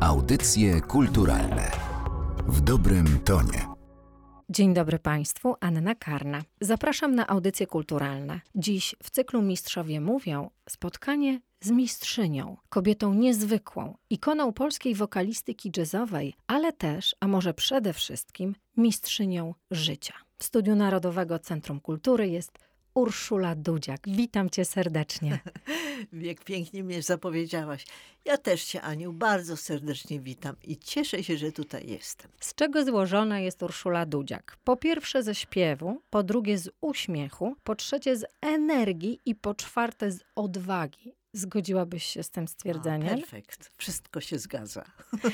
Audycje kulturalne w dobrym tonie. Dzień dobry Państwu, Anna Karna. Zapraszam na audycje kulturalne. Dziś w cyklu Mistrzowie Mówią spotkanie z mistrzynią, kobietą niezwykłą, ikoną polskiej wokalistyki jazzowej, ale też, a może przede wszystkim, mistrzynią życia. W Studiu Narodowego Centrum Kultury jest Urszula Dudziak. Witam cię serdecznie. Jak pięknie mnie zapowiedziałaś. Ja też cię, Aniu, bardzo serdecznie witam i cieszę się, że tutaj jestem. Z czego złożona jest Urszula Dudziak? Po pierwsze ze śpiewu, po drugie z uśmiechu, po trzecie z energii i po czwarte z odwagi. Zgodziłabyś się z tym stwierdzeniem? Perfekt, wszystko się zgadza.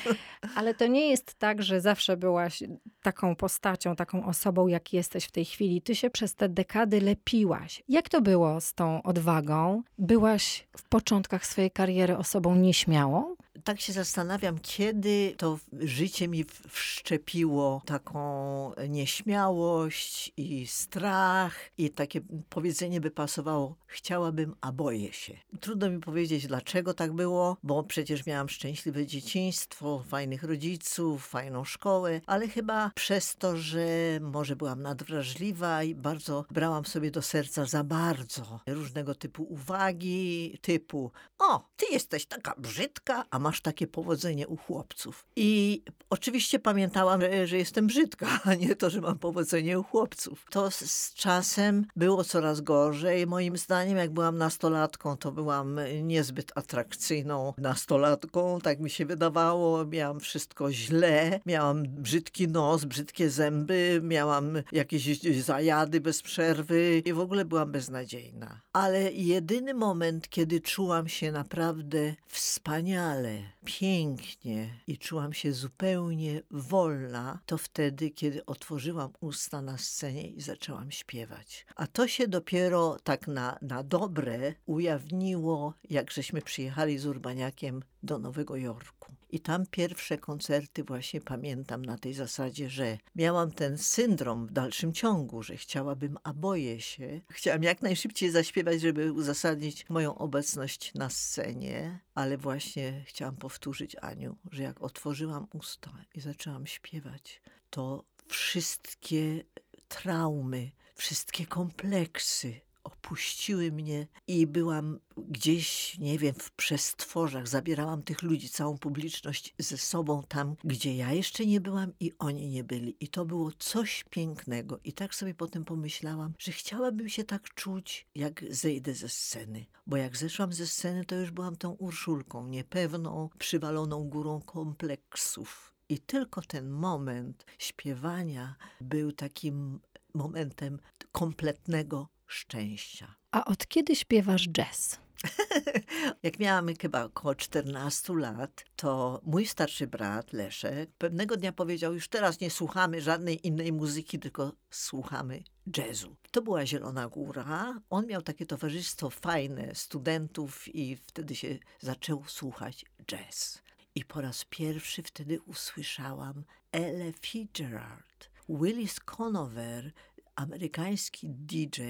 Ale to nie jest tak, że zawsze byłaś taką postacią, taką osobą, jak jesteś w tej chwili. Ty się przez te dekady lepiłaś. Jak to było z tą odwagą? Byłaś w początkach swojej kariery osobą nieśmiałą? Tak się zastanawiam, kiedy to życie mi wszczepiło taką nieśmiałość i strach i takie powiedzenie by pasowało, chciałabym, a boję się. Trudno mi powiedzieć, dlaczego tak było, bo przecież miałam szczęśliwe dzieciństwo, fajnych rodziców, fajną szkołę, ale chyba przez to, że może byłam nadwrażliwa i bardzo brałam sobie do serca za bardzo różnego typu uwagi, typu o, ty jesteś taka brzydka, a masz takie powodzenie u chłopców. I oczywiście pamiętałam, że jestem brzydka, a nie to, że mam powodzenie u chłopców. To z czasem było coraz gorzej. Moim zdaniem, jak byłam nastolatką, to byłam niezbyt atrakcyjną nastolatką, tak mi się wydawało. Miałam wszystko źle, miałam brzydki nos, brzydkie zęby, miałam jakieś zajady bez przerwy i w ogóle byłam beznadziejna. Ale jedyny moment, kiedy czułam się naprawdę wspaniale, pięknie i czułam się zupełnie wolna, to wtedy, kiedy otworzyłam usta na scenie i zaczęłam śpiewać. A to się dopiero tak na, na dobre ujawniło, jak żeśmy przyjechali z Urbaniakiem do Nowego Jorku. I tam pierwsze koncerty właśnie pamiętam na tej zasadzie, że miałam ten syndrom w dalszym ciągu, że chciałabym, a boję się. Chciałam jak najszybciej zaśpiewać, żeby uzasadnić moją obecność na scenie, ale właśnie chciałam powtórzyć Aniu, że jak otworzyłam usta i zaczęłam śpiewać, to wszystkie traumy, wszystkie kompleksy, opuściły mnie i byłam gdzieś, nie wiem, w przestworzach. Zabierałam tych ludzi, całą publiczność ze sobą tam, gdzie ja jeszcze nie byłam i oni nie byli. I to było coś pięknego. I tak sobie potem pomyślałam, że chciałabym się tak czuć, jak zejdę ze sceny. Bo jak zeszłam ze sceny, to już byłam tą Urszulką, niepewną, przywaloną górą kompleksów. I tylko ten moment śpiewania był takim momentem kompletnego szczęścia. A od kiedy śpiewasz jazz? Jak miałam chyba około 14 lat, to mój starszy brat Leszek pewnego dnia powiedział: Już teraz nie słuchamy żadnej innej muzyki, tylko słuchamy jazzu. To była Zielona Góra. On miał takie towarzystwo fajne studentów, i wtedy się zaczął słuchać jazz. I po raz pierwszy wtedy usłyszałam Ella Fitzgerald. Willis Conover amerykański DJ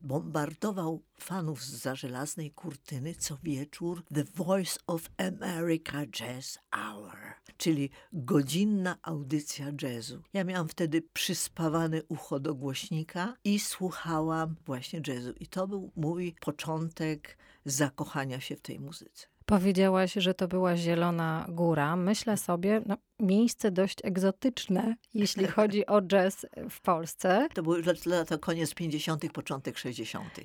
bombardował fanów za żelaznej kurtyny co wieczór The Voice of America Jazz Hour, czyli godzinna audycja jazzu. Ja miałam wtedy przyspawane ucho do głośnika i słuchałam właśnie jazzu. I to był mój początek zakochania się w tej muzyce. Powiedziałaś, że to była Zielona Góra. Myślę sobie, no, miejsce dość egzotyczne, jeśli chodzi o jazz w Polsce. To były lata koniec 50., początek 60.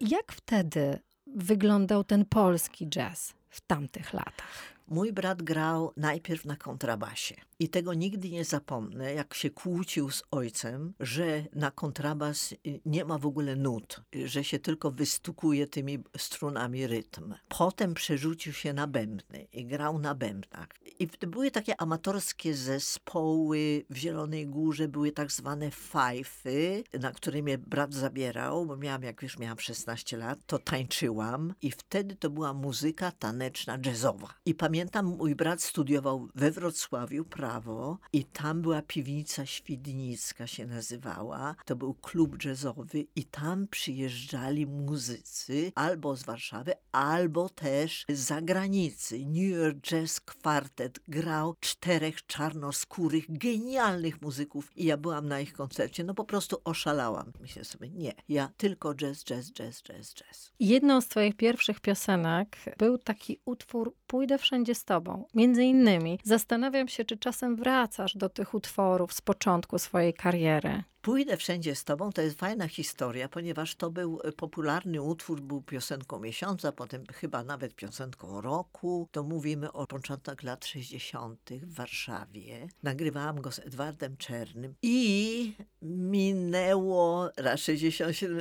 Jak wtedy wyglądał ten polski jazz w tamtych latach? Mój brat grał najpierw na kontrabasie i tego nigdy nie zapomnę, jak się kłócił z ojcem, że na kontrabas y, nie ma w ogóle nut, że się tylko wystukuje tymi strunami rytm. Potem przerzucił się na bębny i grał na bębnach. I były takie amatorskie zespoły w Zielonej Górze, były tak zwane fajfy, na które mnie brat zabierał, bo miałam, jak już miałam 16 lat, to tańczyłam i wtedy to była muzyka taneczna jazzowa. I pamiętam, mój brat studiował we Wrocławiu prawo i tam była piwnica Świdnicka się nazywała. To był klub jazzowy i tam przyjeżdżali muzycy albo z Warszawy, albo też z zagranicy. New York Jazz Quartet grał czterech czarnoskórych, genialnych muzyków i ja byłam na ich koncercie. No po prostu oszalałam. Myślę sobie, nie, ja tylko jazz, jazz, jazz, jazz, jazz. Jedną z twoich pierwszych piosenek był taki utwór Pójdę wszędzie z tobą. Między innymi zastanawiam się, czy czasem wracasz do tych utworów z początku swojej kariery. Pójdę wszędzie z tobą to jest fajna historia, ponieważ to był e, popularny utwór, był piosenką miesiąca, potem chyba nawet piosenką roku. To mówimy o początkach lat 60. w Warszawie. Nagrywałam go z Edwardem Czernym i minęło raz 67,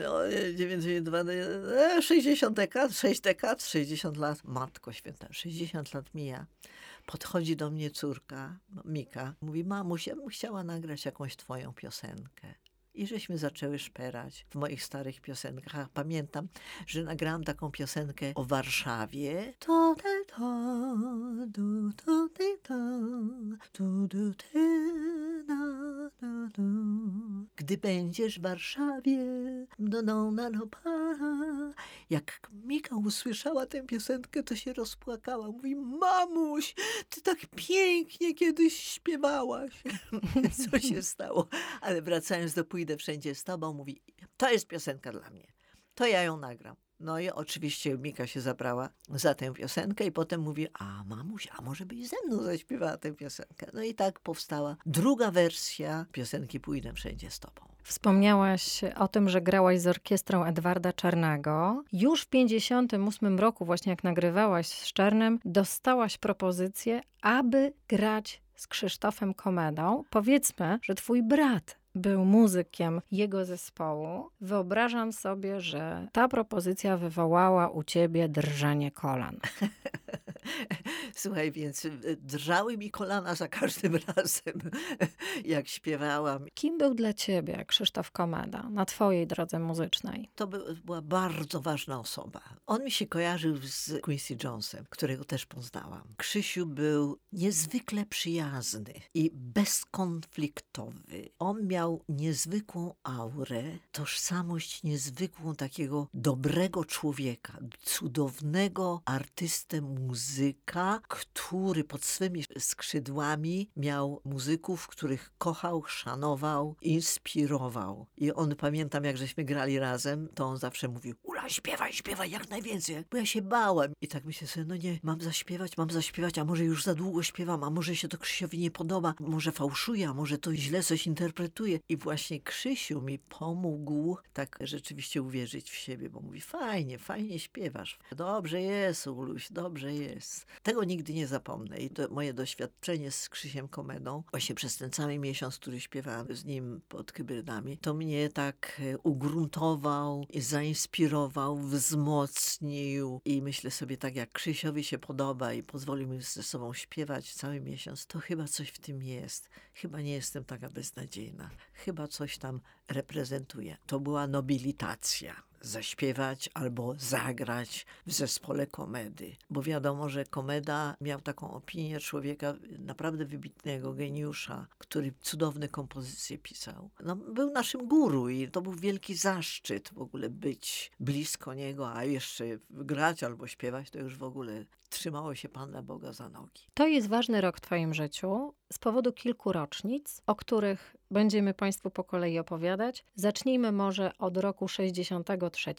92, 60 dekad, 6 dekad, 60 lat. Matko święta, 60 lat mija. Podchodzi do mnie córka, Mika, mówi, mamuś, ja bym chciała nagrać jakąś twoją piosenkę. I żeśmy zaczęły szperać w moich starych piosenkach. Pamiętam, że nagrałam taką piosenkę o Warszawie. To te to, to te to, du, te, na. Gdy będziesz w Warszawie, do no, na no, para. Jak Mika usłyszała tę piosenkę, to się rozpłakała. Mówi, mamuś, ty tak pięknie kiedyś śpiewałaś. Co się stało? Ale wracając do pójdę wszędzie z tobą, mówi, to jest piosenka dla mnie. To ja ją nagram. No i oczywiście Mika się zabrała za tę piosenkę i potem mówi, a mamuś, a może byś ze mną zaśpiewała tę piosenkę. No i tak powstała druga wersja piosenki Pójdę wszędzie z tobą. Wspomniałaś o tym, że grałaś z orkiestrą Edwarda Czarnego. Już w 58 roku, właśnie jak nagrywałaś z Czarnem, dostałaś propozycję, aby grać z Krzysztofem Komedą. Powiedzmy, że twój brat był muzykiem jego zespołu. Wyobrażam sobie, że ta propozycja wywołała u ciebie drżenie kolan. Słuchaj, więc y, drżały mi kolana za każdym razem, jak śpiewałam. Kim był dla ciebie Krzysztof Komeda na twojej drodze muzycznej? To by, była bardzo ważna osoba. On mi się kojarzył z Quincy Jonesem, którego też poznałam. Krzysiu był niezwykle przyjazny i bezkonfliktowy. On miał niezwykłą aurę, tożsamość niezwykłą takiego dobrego człowieka, cudownego artystę muzyka, który pod swymi skrzydłami miał muzyków, których kochał, szanował, inspirował. I on, pamiętam, jak żeśmy grali razem, to on zawsze mówił, Ula, śpiewaj, śpiewaj jak najwięcej, bo ja się bałem. I tak myślę sobie, no nie, mam zaśpiewać, mam zaśpiewać, a może już za długo śpiewam, a może się to Krzysiowi nie podoba, może fałszuje, a może to źle coś I właśnie Krzysiu mi pomógł tak rzeczywiście uwierzyć w siebie, bo mówi, fajnie, fajnie śpiewasz. Dobrze jest, Uluś, dobrze jest. Tego nigdy nie zapomnę. I to moje doświadczenie z Krzysiem Komedą, właśnie przez ten cały miesiąc, który śpiewałam z nim pod Kybrydami, to mnie tak e, ugruntował, zainspirował, wzmocnił. I myślę sobie tak, jak Krzysiowi się podoba i pozwolił mi ze sobą śpiewać cały miesiąc, to chyba coś w tym jest. Chyba nie jestem taka beznadziejna. Chyba coś tam reprezentuje. To była nobilitacja zaśpiewać albo zagrać w zespole komedy. Bo wiadomo, że komeda miał taką opinię człowieka naprawdę wybitnego, geniusza, który cudowne kompozycje pisał. No, był naszym guru i to był wielki zaszczyt w ogóle być blisko niego, a jeszcze grać albo śpiewać, to już w ogóle trzymało się Pana Boga za nogi. To jest ważny rok w Twoim życiu z powodu kilku rocznic, o których będziemy Państwu po kolei opowiadać. Zacznijmy może od roku 63,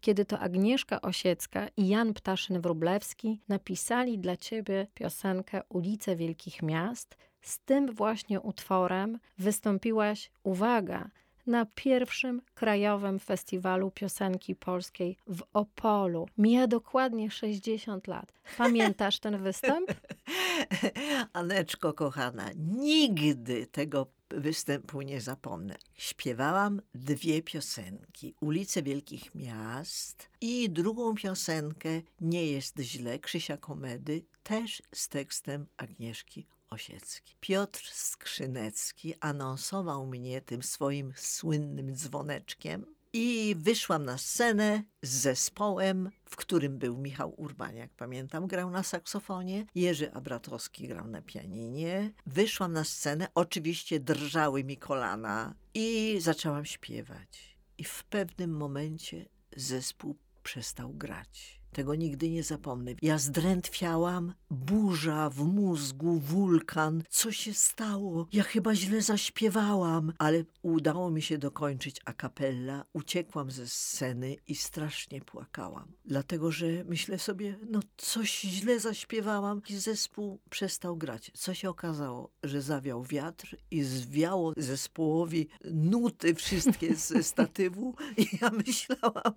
kiedy to Agnieszka Osiecka i Jan Ptaszyn-Wróblewski napisali dla Ciebie piosenkę Ulice Wielkich Miast. Z tym właśnie utworem wystąpiłaś, uwaga, na pierwszym krajowym festiwalu piosenki polskiej w Opolu. Mija dokładnie 60 lat. Pamiętasz ten występ? Aneczko kochana, nigdy tego występu nie zapomnę. Śpiewałam dwie piosenki: Ulice Wielkich Miast i drugą piosenkę Nie jest źle Krzysia Komedy, też z tekstem Agnieszki Osiecki. Piotr Skrzynecki anonsował mnie tym swoim słynnym dzwoneczkiem I wyszłam na scenę z zespołem, w którym był Michał Urbaniak, pamiętam, grał na saksofonie, Jerzy Abratowski grał na pianinie. Wyszłam na scenę, oczywiście drżały mi kolana i zaczęłam śpiewać. I w pewnym momencie zespół przestał grać. Tego nigdy nie zapomnę. Ja zdrętwiałam, burza w mózgu, wulkan. Co się stało? Ja chyba źle zaśpiewałam, ale udało mi się dokończyć a cappella. Uciekłam ze sceny i strasznie płakałam. Dlatego, że myślę sobie, no coś źle zaśpiewałam i zespół przestał grać. Co się okazało? Że zawiał wiatr i zwiało zespołowi nuty wszystkie ze statywu i ja myślałam,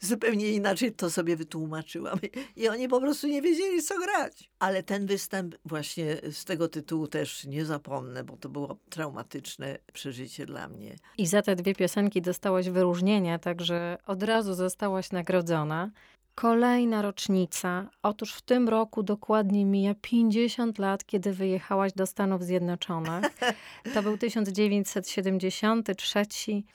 zupełnie inaczej to sobie wytłumaczyłam. I oni po prostu nie wiedzieli, co grać. Ale ten występ właśnie z tego tytułu też nie zapomnę, bo to było traumatyczne przeżycie dla mnie. I za te dwie piosenki dostałaś wyróżnienia, także od razu zostałaś nagrodzona. Kolejna rocznica. Otóż w tym roku dokładnie mija 50 lat, kiedy wyjechałaś do Stanów Zjednoczonych. To był 1973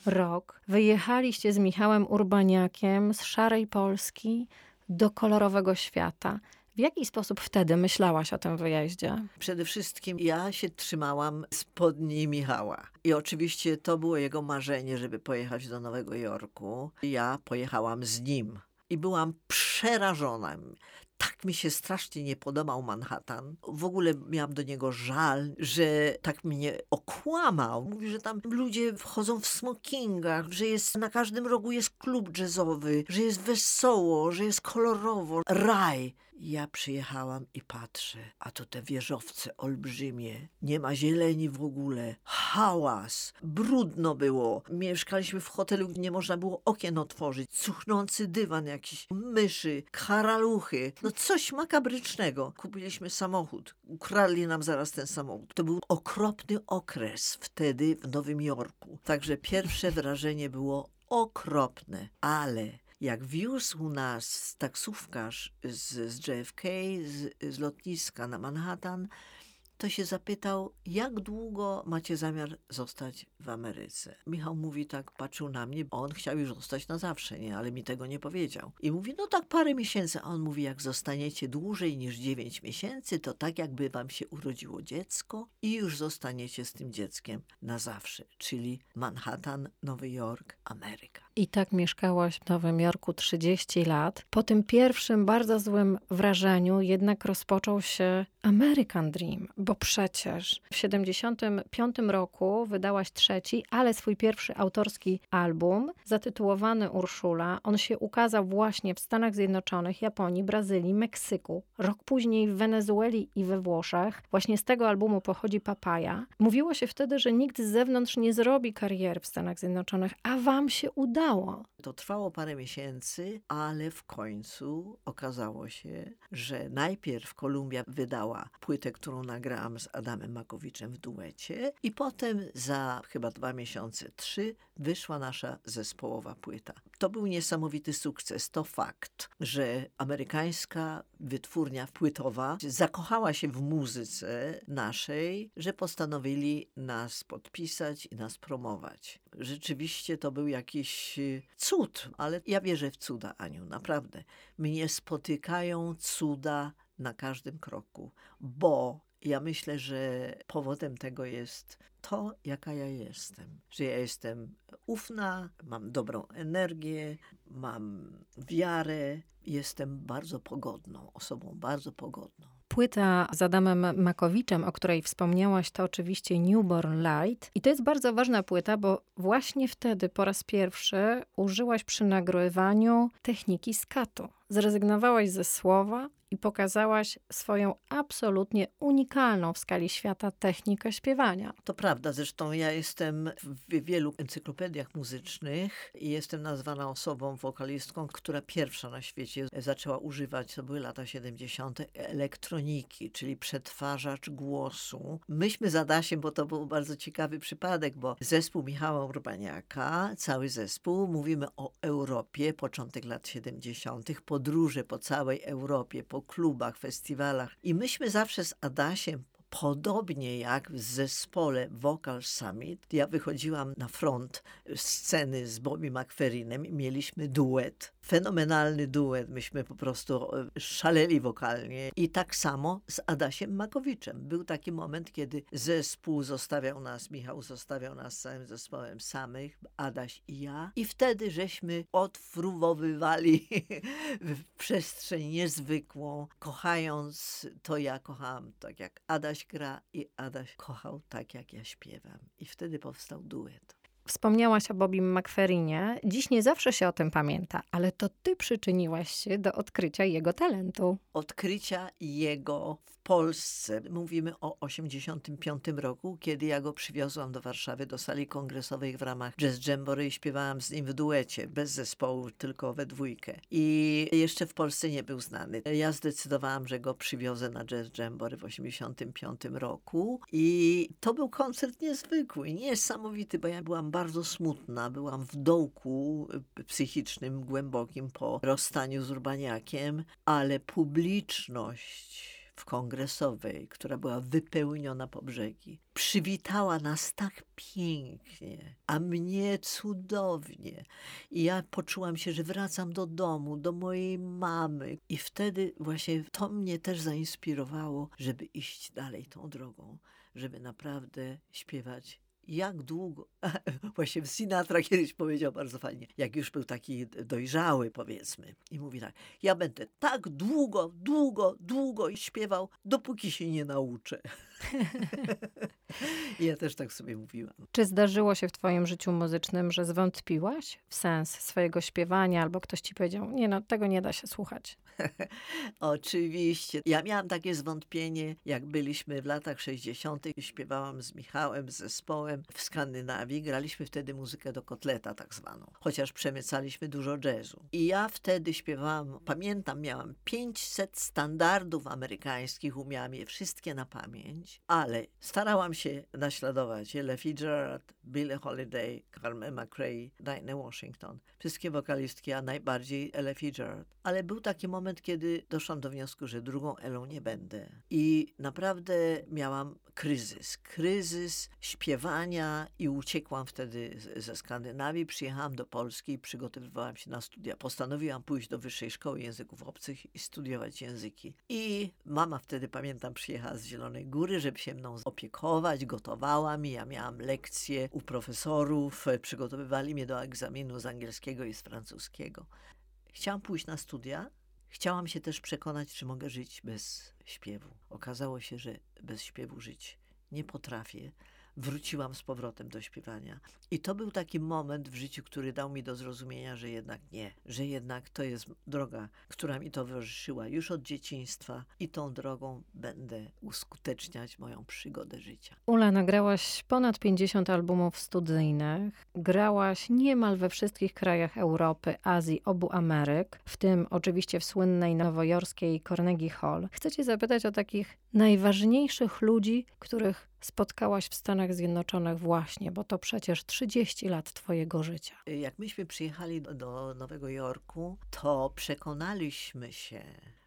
rok. Wyjechaliście z Michałem Urbaniakiem z szarej Polski do kolorowego świata. W jaki sposób wtedy myślałaś o tym wyjeździe? Przede wszystkim ja się trzymałam spodni Michała. I oczywiście to było jego marzenie, żeby pojechać do Nowego Jorku. Ja pojechałam z nim i byłam przerażona. Tak mi się strasznie nie podobał Manhattan. W ogóle miałam do niego żal, że tak mnie okłamał. Mówi, że tam ludzie wchodzą w smokingach, że jest na każdym rogu jest klub jazzowy, że jest wesoło, że jest kolorowo. Raj. Ja przyjechałam i patrzę, a to te wieżowce olbrzymie, nie ma zieleni w ogóle, hałas, brudno było. Mieszkaliśmy w hotelu, gdzie nie można było okien otworzyć, cuchnący dywan jakiś, myszy, karaluchy, no coś makabrycznego. Kupiliśmy samochód, ukradli nam zaraz ten samochód. To był okropny okres wtedy w Nowym Jorku. Także pierwsze wrażenie było okropne, ale jak wiózł nas taksówkarz z, z JFK, z, z lotniska na Manhattan, to się zapytał, jak długo macie zamiar zostać w Ameryce. Michał mówi tak, patrzył na mnie, on chciał już zostać na zawsze, nie, ale mi tego nie powiedział. I mówi, no tak parę miesięcy. A on mówi, jak zostaniecie dłużej niż 9 miesięcy, to tak jakby wam się urodziło dziecko i już zostaniecie z tym dzieckiem na zawsze. Czyli Manhattan, Nowy Jork, Ameryka. I tak mieszkałaś w Nowym Jorku 30 lat. Po tym pierwszym bardzo złym wrażeniu jednak rozpoczął się American Dream, bo przecież w 75 roku wydałaś trzeci, ale swój pierwszy autorski album zatytułowany Urszula. On się ukazał właśnie w Stanach Zjednoczonych, Japonii, Brazylii, Meksyku. Rok później w Wenezueli i we Włoszech. Właśnie z tego albumu pochodzi Papaja. Mówiło się wtedy, że nikt z zewnątrz nie zrobi kariery w Stanach Zjednoczonych, a wam się udało. To trwało parę miesięcy, ale w końcu okazało się, że najpierw Kolumbia wydała płytę, którą nagrałam z Adamem Makowiczem w duecie i potem za chyba dwa miesiące, trzy, wyszła nasza zespołowa płyta. To był niesamowity sukces. To fakt, że amerykańska wytwórnia płytowa zakochała się w muzyce naszej, że postanowili nas podpisać i nas promować. Rzeczywiście to był jakiś y, cud, ale ja wierzę w cuda, Aniu, naprawdę. Mnie spotykają cuda na każdym kroku, bo ja myślę, że powodem tego jest to, jaka ja jestem. Że ja jestem ufna, mam dobrą energię, mam wiarę, jestem bardzo pogodną, osobą bardzo pogodną. Płyta z Adamem Makowiczem, o której wspomniałaś, to oczywiście Newborn Light. I to jest bardzo ważna płyta, bo właśnie wtedy po raz pierwszy użyłaś przy nagrywaniu techniki skatu. Zrezygnowałaś ze słowa i pokazałaś swoją absolutnie unikalną w skali świata technikę śpiewania. To prawda, zresztą ja jestem w wielu encyklopediach muzycznych i jestem nazwana osobą, wokalistką, która pierwsza na świecie zaczęła używać, to były lata 70., elektroniki, czyli przetwarzacz głosu. Myśmy z Adasiem, bo to był bardzo ciekawy przypadek, bo zespół Michała Urbaniaka, cały zespół, mówimy o Europie, początek lat 70., podróże po całej Europie, po klubach, festiwalach. I myśmy zawsze z Adasiem Podobnie jak w zespole Vocal Summit, ja wychodziłam na front sceny z Bobby McFerrinem i mieliśmy duet. Fenomenalny duet. Myśmy po prostu e, szaleli wokalnie. I tak samo z Adasiem Makowiczem. Był taki moment, kiedy zespół zostawiał nas, Michał zostawiał nas całym zespołem samych, Adaś i ja. I wtedy żeśmy odfruwowywali w przestrzeń niezwykłą, kochając to ja kochałam tak jak Adaś gra i Adaś kochał tak jak ja śpiewam. I wtedy powstał duet. Wspomniałaś o Bobim McFerrinie. Dziś nie zawsze się o tym pamięta, ale to ty przyczyniłaś się do odkrycia jego talentu. Odkrycia jego w Polsce. Mówimy o 85 roku, kiedy ja go przywiozłam do Warszawy, do sali kongresowej w ramach Jazz Jamboree i śpiewałam z nim w duecie, bez zespołu, tylko we dwójkę. I jeszcze w Polsce nie był znany. Ja zdecydowałam, że go przywiozę na Jazz Jamboree w 85 roku i to był koncert niezwykły, niesamowity, bo ja byłam bardzo smutna, byłam w dołku psychicznym, głębokim po rozstaniu z Urbaniakiem, ale publiczność w kongresowej, która była wypełniona po brzegi, przywitała nas tak pięknie, a mnie cudownie. I ja poczułam się, że wracam do domu, do mojej mamy. I wtedy właśnie to mnie też zainspirowało, żeby iść dalej tą drogą, żeby naprawdę śpiewać jak długo, właśnie Sinatra kiedyś powiedział bardzo fajnie, jak już był taki dojrzały powiedzmy i mówi tak, ja będę tak długo, długo, długo śpiewał, dopóki się nie nauczę. Ja też tak sobie mówiłam. Czy zdarzyło się w twoim życiu muzycznym, że zwątpiłaś w sens swojego śpiewania albo ktoś ci powiedział, nie no, tego nie da się słuchać? Oczywiście. Ja miałam takie zwątpienie, jak byliśmy w latach 60. Śpiewałam z Michałem, z zespołem w Skandynawii. Graliśmy wtedy muzykę do kotleta tak zwaną, chociaż przemycaliśmy dużo jazzu. I ja wtedy śpiewałam, pamiętam, miałam 500 standardów amerykańskich, umiałam je wszystkie na pamięć, ale starałam się naśladować Ella Fitzgerald, Billie Holiday, Carmen McRae, Dinah Washington. Wszystkie wokalistki, a najbardziej Ella Fitzgerald. Ale był taki moment, kiedy doszłam do wniosku, że drugą Elą nie będę. I naprawdę miałam kryzys. Kryzys śpiewania i uciekłam wtedy ze Skandynawii. Przyjechałam do Polski i przygotowywałam się na studia. Postanowiłam pójść do Wyższej Szkoły Języków Obcych i studiować języki. I mama wtedy, pamiętam, przyjechała z Zielonej Góry, żeby się mną opiekować. Gotowała mi. Ja miałam lekcje u profesorów. Przygotowywali mnie do egzaminu z angielskiego i z francuskiego. Chciałam pójść na studia, Chciałam się też przekonać, czy mogę żyć bez śpiewu. Okazało się, że bez śpiewu żyć nie potrafię wróciłam z powrotem do śpiewania. I to był taki moment w życiu, który dał mi do zrozumienia, że jednak nie, że jednak to jest droga, która mi towarzyszyła już od dzieciństwa i tą drogą będę uskuteczniać moją przygodę życia. Ula, nagrałaś ponad 50 albumów studyjnych, grałaś niemal we wszystkich krajach Europy, Azji, obu Ameryk, w tym oczywiście w słynnej nowojorskiej Carnegie Hall. Chcę cię zapytać o takich najważniejszych ludzi, których spotkałaś w Stanach Zjednoczonych właśnie, bo to przecież 30 lat twojego życia. Jak myśmy przyjechali do, do Nowego Jorku, to przekonaliśmy się,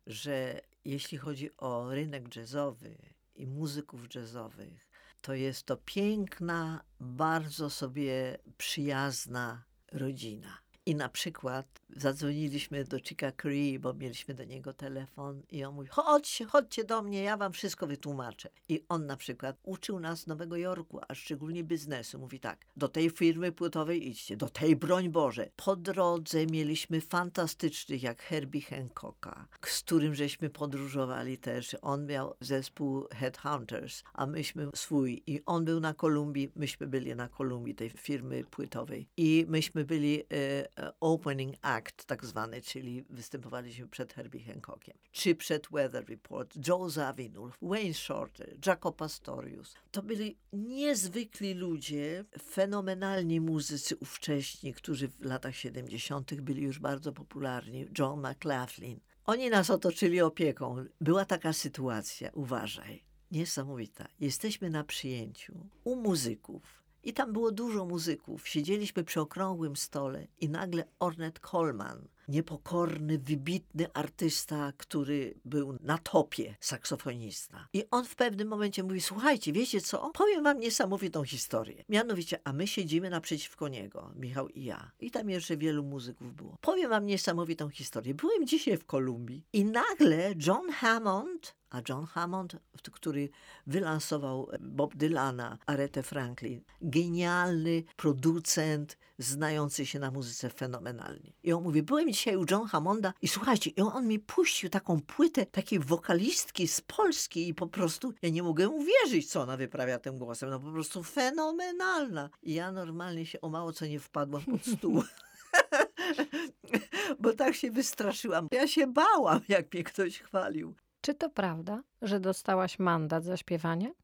że jeśli chodzi o rynek jazzowy i muzyków jazzowych, to jest to piękna, bardzo sobie przyjazna rodzina. I na przykład zadzwoniliśmy do Chica Cree, bo mieliśmy do niego telefon i on mówi, chodźcie, chodźcie do mnie, ja wam wszystko wytłumaczę. I on na przykład uczył nas Nowego Jorku, a szczególnie biznesu. Mówi tak, do tej firmy płytowej idźcie, do tej broń Boże. Po drodze mieliśmy fantastycznych, jak Herbie Hancocka, z którym żeśmy podróżowali też. On miał zespół Headhunters, a myśmy swój. I on był na Kolumbii, myśmy byli na Kolumbii, tej firmy płytowej. I myśmy byli e, opening act tak zwany, czyli występowaliśmy przed Herbie Hancockiem, czy przed Weather Report, Joe Zawinul, Wayne Shorter, Jaco Pastorius. To byli niezwykli ludzie, fenomenalni muzycy ówcześni, którzy w latach 70. byli już bardzo popularni. John McLaughlin. Oni nas otoczyli opieką. Była taka sytuacja, uważaj, niesamowita. Jesteśmy na przyjęciu u muzyków i tam było dużo muzyków. Siedzieliśmy przy okrągłym stole i nagle Ornette Coleman niepokorny, wybitny artysta, który był na topie, saksofonista. I on w pewnym momencie mówi, słuchajcie, wiecie co? Powiem wam niesamowitą historię. Mianowicie, a my siedzimy naprzeciwko niego, Michał i ja. I tam jeszcze wielu muzyków było. Powiem wam niesamowitą historię. Byłem dzisiaj w Kolumbii i nagle John Hammond a John Hammond, który wylansował Bob Dylana, Aretha Franklin, genialny producent, znający się na muzyce fenomenalnie. I on mówi, byłem dzisiaj u John Hammonda i słuchajcie, i on mi puścił taką płytę takiej wokalistki z Polski i po prostu ja nie mogę uwierzyć, co ona wyprawia tym głosem. No po prostu fenomenalna. I ja normalnie się o mało co nie wpadłam pod stół. Bo tak się wystraszyłam. Ja się bałam, jak mnie ktoś chwalił. Czy to prawda, że dostałaś mandat za śpiewanie?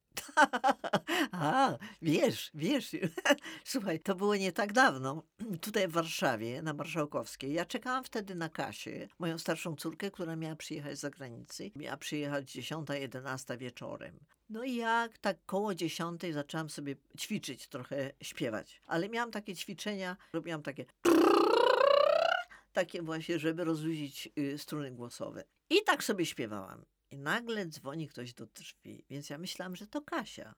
A, wiesz, wiesz. Słuchaj, to było nie tak dawno. Tutaj w Warszawie, na Marszałkowskiej. Ja czekałam wtedy na Kasię, moją starszą córkę, która miała przyjechać z zagranicy. Miała przyjechać 10, 11 wieczorem. No i ja tak koło 10 zaczęłam sobie ćwiczyć, trochę śpiewać. Ale miałam takie ćwiczenia, robiłam takie takie właśnie, żeby rozluźnić y, struny głosowe. I tak sobie śpiewałam. I nagle dzwoni ktoś do drzwi, więc ja myślałam, że to Kasia.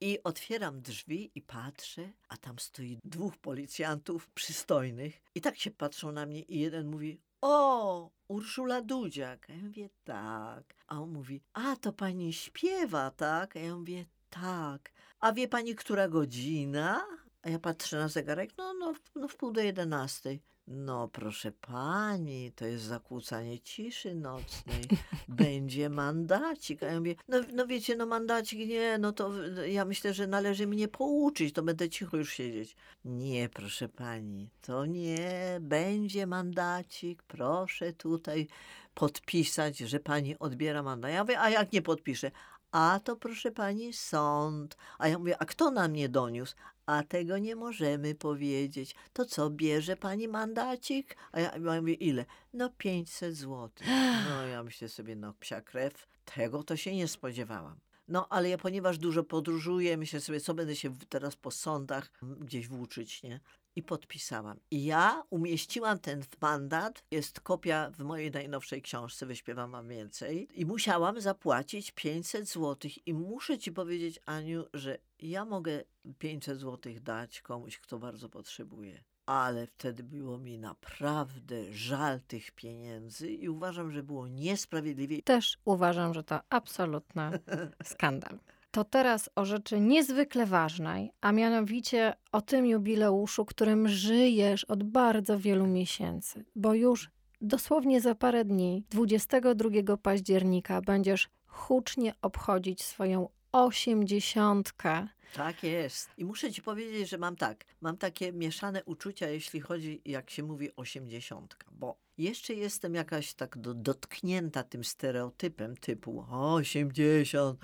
I otwieram drzwi i patrzę, a tam stoi dwóch policjantów przystojnych. I tak się patrzą na mnie i jeden mówi, o, Urszula Dudziak. A ja mówię, tak. A on mówi, a to pani śpiewa, tak? A ja mówię, tak. A wie pani, która godzina? A ja patrzę na zegarek, no, no, no w pół do jedenastej. No, proszę pani, to jest zakłócanie ciszy nocnej. Będzie mandacik. A ja mówię, no, no wiecie, no mandacik nie, no to ja myślę, że należy mnie pouczyć, to będę cicho już siedzieć. Nie, proszę pani, to nie, będzie mandacik, proszę tutaj podpisać, że pani odbiera mandat. Ja mówię, a jak nie podpiszę? A to proszę pani sąd. A ja mówię, a kto na mnie doniósł? A tego nie możemy powiedzieć. To co, bierze pani mandacik? A ja, ja mówię, ile? No 500 złotych. No ja myślę sobie, no psia krew. Tego to się nie spodziewałam. No, ale ja ponieważ dużo podróżuję, myślę sobie, co będę się teraz po sądach gdzieś włóczyć, nie? I podpisałam. I ja umieściłam ten mandat, jest kopia w mojej najnowszej książce, wyśpiewam mam więcej, i musiałam zapłacić 500 zł. I muszę ci powiedzieć, Aniu, że ja mogę 500 zł dać komuś, kto bardzo potrzebuje. Ale wtedy było mi naprawdę żal tych pieniędzy i uważam, że było niesprawiedliwie. Też uważam, że to absolutny skandal to teraz o rzeczy niezwykle ważnej, a mianowicie o tym jubileuszu, którym żyjesz od bardzo wielu miesięcy, bo już dosłownie za parę dni, 22 października, będziesz hucznie obchodzić swoją osiemdziesiątkę. Tak jest. I muszę ci powiedzieć, że mam tak, mam takie mieszane uczucia, jeśli chodzi, jak się mówi, osiemdziesiątka, bo jeszcze jestem jakaś tak do, dotknięta tym stereotypem typu 80,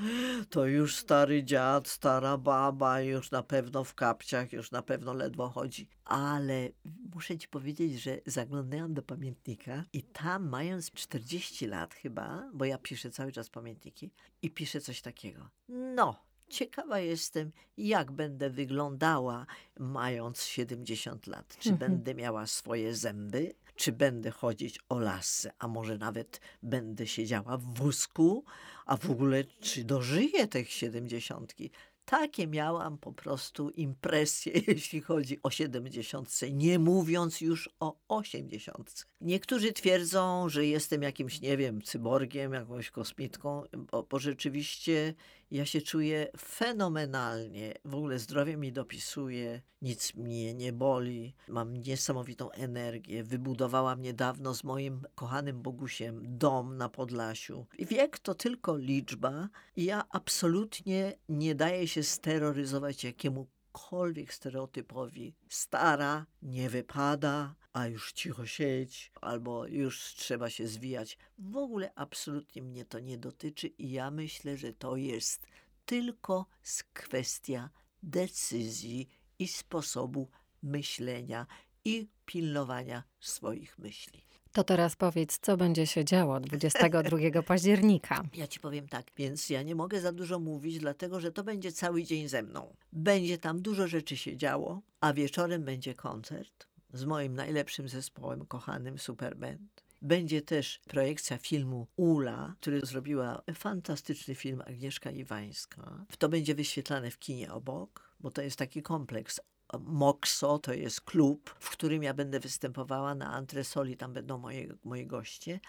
to już stary dziad, stara baba, już na pewno w kapciach, już na pewno ledwo chodzi. Ale muszę ci powiedzieć, że zaglądałam do pamiętnika i tam mając 40 lat chyba, bo ja piszę cały czas pamiętniki i piszę coś takiego. No, Ciekawa jestem, jak będę wyglądała mając 70 lat. Czy mhm. będę miała swoje zęby, czy będę chodzić o lasce, a może nawet będę siedziała w wózku, a w ogóle czy dożyję tych siedemdziesiątki. Takie miałam po prostu impresje, jeśli chodzi o siedemdziesiątce, nie mówiąc już o osiemdziesiątce. Niektórzy twierdzą, że jestem jakimś, nie wiem, cyborgiem, jakąś kosmitką, bo, bo rzeczywiście ja się czuję fenomenalnie. W ogóle zdrowie mi dopisuje, nic mnie nie boli. Mam niesamowitą energię. Wybudowałam niedawno z moim kochanym Bogusiem dom na Podlasiu. Wiek to tylko liczba i ja absolutnie nie daję się steroryzować jakiemukolwiek stereotypowi. Stara, nie wypada, a już cicho siedź, albo już trzeba się zwijać. W ogóle absolutnie mnie to nie dotyczy i ja myślę, że to jest tylko kwestia decyzji i sposobu myślenia i pilnowania swoich myśli. To teraz powiedz, co będzie się działo 22 października. Ja ci powiem tak, więc ja nie mogę za dużo mówić, dlatego że to będzie cały dzień ze mną. Będzie tam dużo rzeczy się działo, a wieczorem będzie koncert z moim najlepszym zespołem, kochanym Superband. Będzie też projekcja filmu Ula, który zrobiła fantastyczny film Agnieszka Iwańska. To będzie wyświetlane w kinie obok, bo to jest taki kompleks Moxo to jest klub, w którym ja będę występowała na antresoli, tam będą moje, moi goście.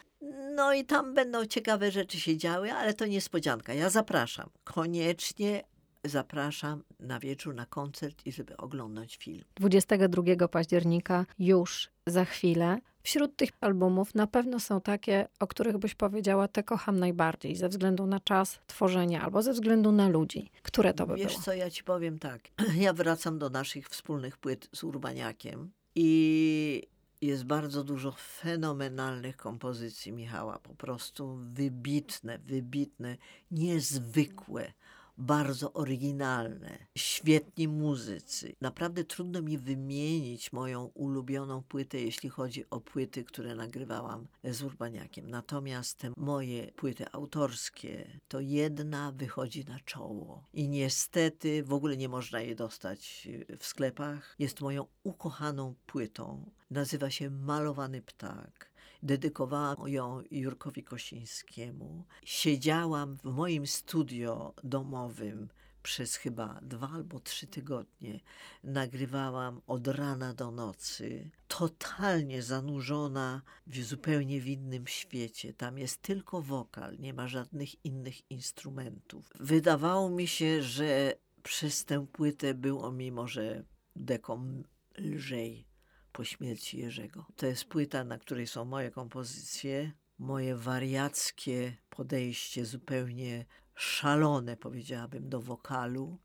No i tam będą ciekawe rzeczy się działy, ale to niespodzianka. Ja zapraszam. Koniecznie zapraszam na wieczór na koncert i żeby oglądać film. 22 października już za chwilę. Wśród tych albumów na pewno są takie, o których byś powiedziała, te kocham najbardziej, ze względu na czas tworzenia albo ze względu na ludzi. Które to by Wiesz było? co, ja ci powiem tak. Ja wracam do naszych wspólnych płyt z Urbaniakiem i jest bardzo dużo fenomenalnych kompozycji Michała. Po prostu wybitne, wybitne, niezwykłe bardzo oryginalne, świetni muzycy. Naprawdę trudno mi wymienić moją ulubioną płytę, jeśli chodzi o płyty, które nagrywałam z Urbaniakiem. Natomiast te moje płyty autorskie, to jedna wychodzi na czoło. I niestety w ogóle nie można jej dostać w sklepach. Jest moją ukochaną płytą. Nazywa się Malowany Ptak Dedykowałam ją Jurkowi Kosińskiemu. Siedziałam w moim studio domowym przez chyba dwa albo trzy tygodnie. Nagrywałam od rana do nocy, totalnie zanurzona w zupełnie w innym świecie. Tam jest tylko wokal, nie ma żadnych innych instrumentów. Wydawało mi się, że przez tę płytę było mi może dekom lżej po śmierci Jerzego. To jest płyta, na której są moje kompozycje, moje wariackie podejście, zupełnie szalone, powiedziałabym, do wokalu.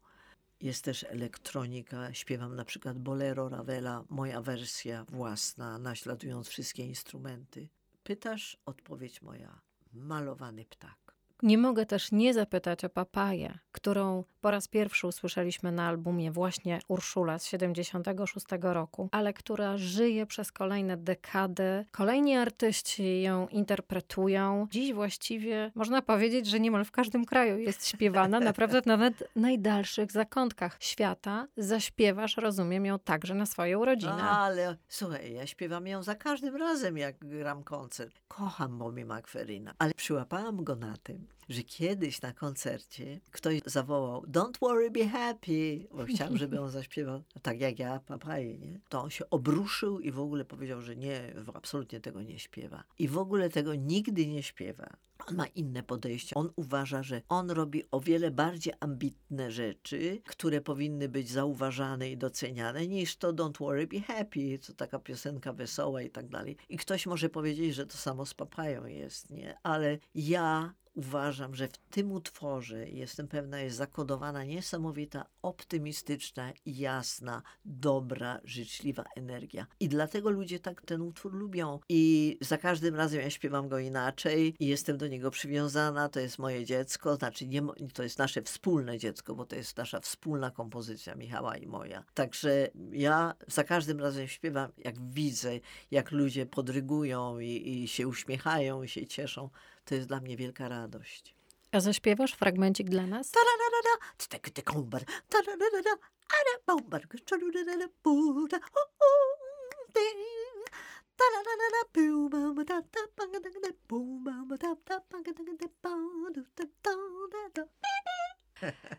Jest też elektronika. Śpiewam na przykład Bolero Ravela, moja wersja własna, naśladując wszystkie instrumenty. Pytasz, odpowiedź moja. Malowany ptak. Nie mogę też nie zapytać o papaję, którą po raz pierwszy usłyszeliśmy na albumie właśnie Urszula z 76 roku, ale która żyje przez kolejne dekady. Kolejni artyści ją interpretują. Dziś właściwie można powiedzieć, że niemal w każdym kraju jest śpiewana, naprawdę nawet w najdalszych zakątkach świata. Zaśpiewasz, rozumiem, ją także na swoje urodziny. Ale słuchaj, ja śpiewam ją za każdym razem, jak gram koncert. Kocham Bobby McFerrina, ale przyłapałam go na tym, że kiedyś na koncercie ktoś zawołał Don't worry, be happy, bo chciałam, żeby on zaśpiewał tak jak ja, papaję, nie? To on się obruszył i w ogóle powiedział, że nie, absolutnie tego nie śpiewa. I w ogóle tego nigdy nie śpiewa. On ma inne podejście. On uważa, że on robi o wiele bardziej ambitne rzeczy, które powinny być zauważane i doceniane, niż to Don't Worry, Be Happy, to taka piosenka wesoła i tak dalej. I ktoś może powiedzieć, że to samo z papają jest, nie? Ale ja uważam, że w tym utworze, jestem pewna, jest zakodowana niesamowita, optymistyczna, jasna, dobra, życzliwa energia. I dlatego ludzie tak ten utwór lubią. I za każdym razem ja śpiewam go inaczej i jestem do niego przywiązana. To jest moje dziecko, znaczy nie, to jest nasze wspólne dziecko, bo to jest nasza wspólna kompozycja Michała i moja. Także ja za każdym razem śpiewam, jak widzę, jak ludzie podrygują i, i się uśmiechają i się cieszą to jest dla mnie wielka radość. A zaśpiewasz fragmencik dla nas?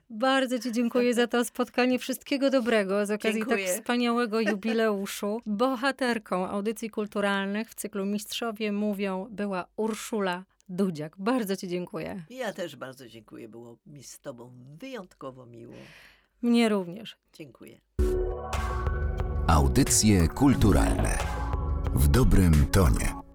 Bardzo Ci dziękuję za to spotkanie. Wszystkiego dobrego z okazji tak dziękuję. tak wspaniałego jubileuszu. Bohaterką audycji kulturalnych w cyklu Mistrzowie Mówią była Urszula Dudziak. Bardzo Ci dziękuję. Ja też bardzo dziękuję. Było mi z Tobą wyjątkowo miło. Mnie również. Dziękuję. Audycje kulturalne w dobrym tonie.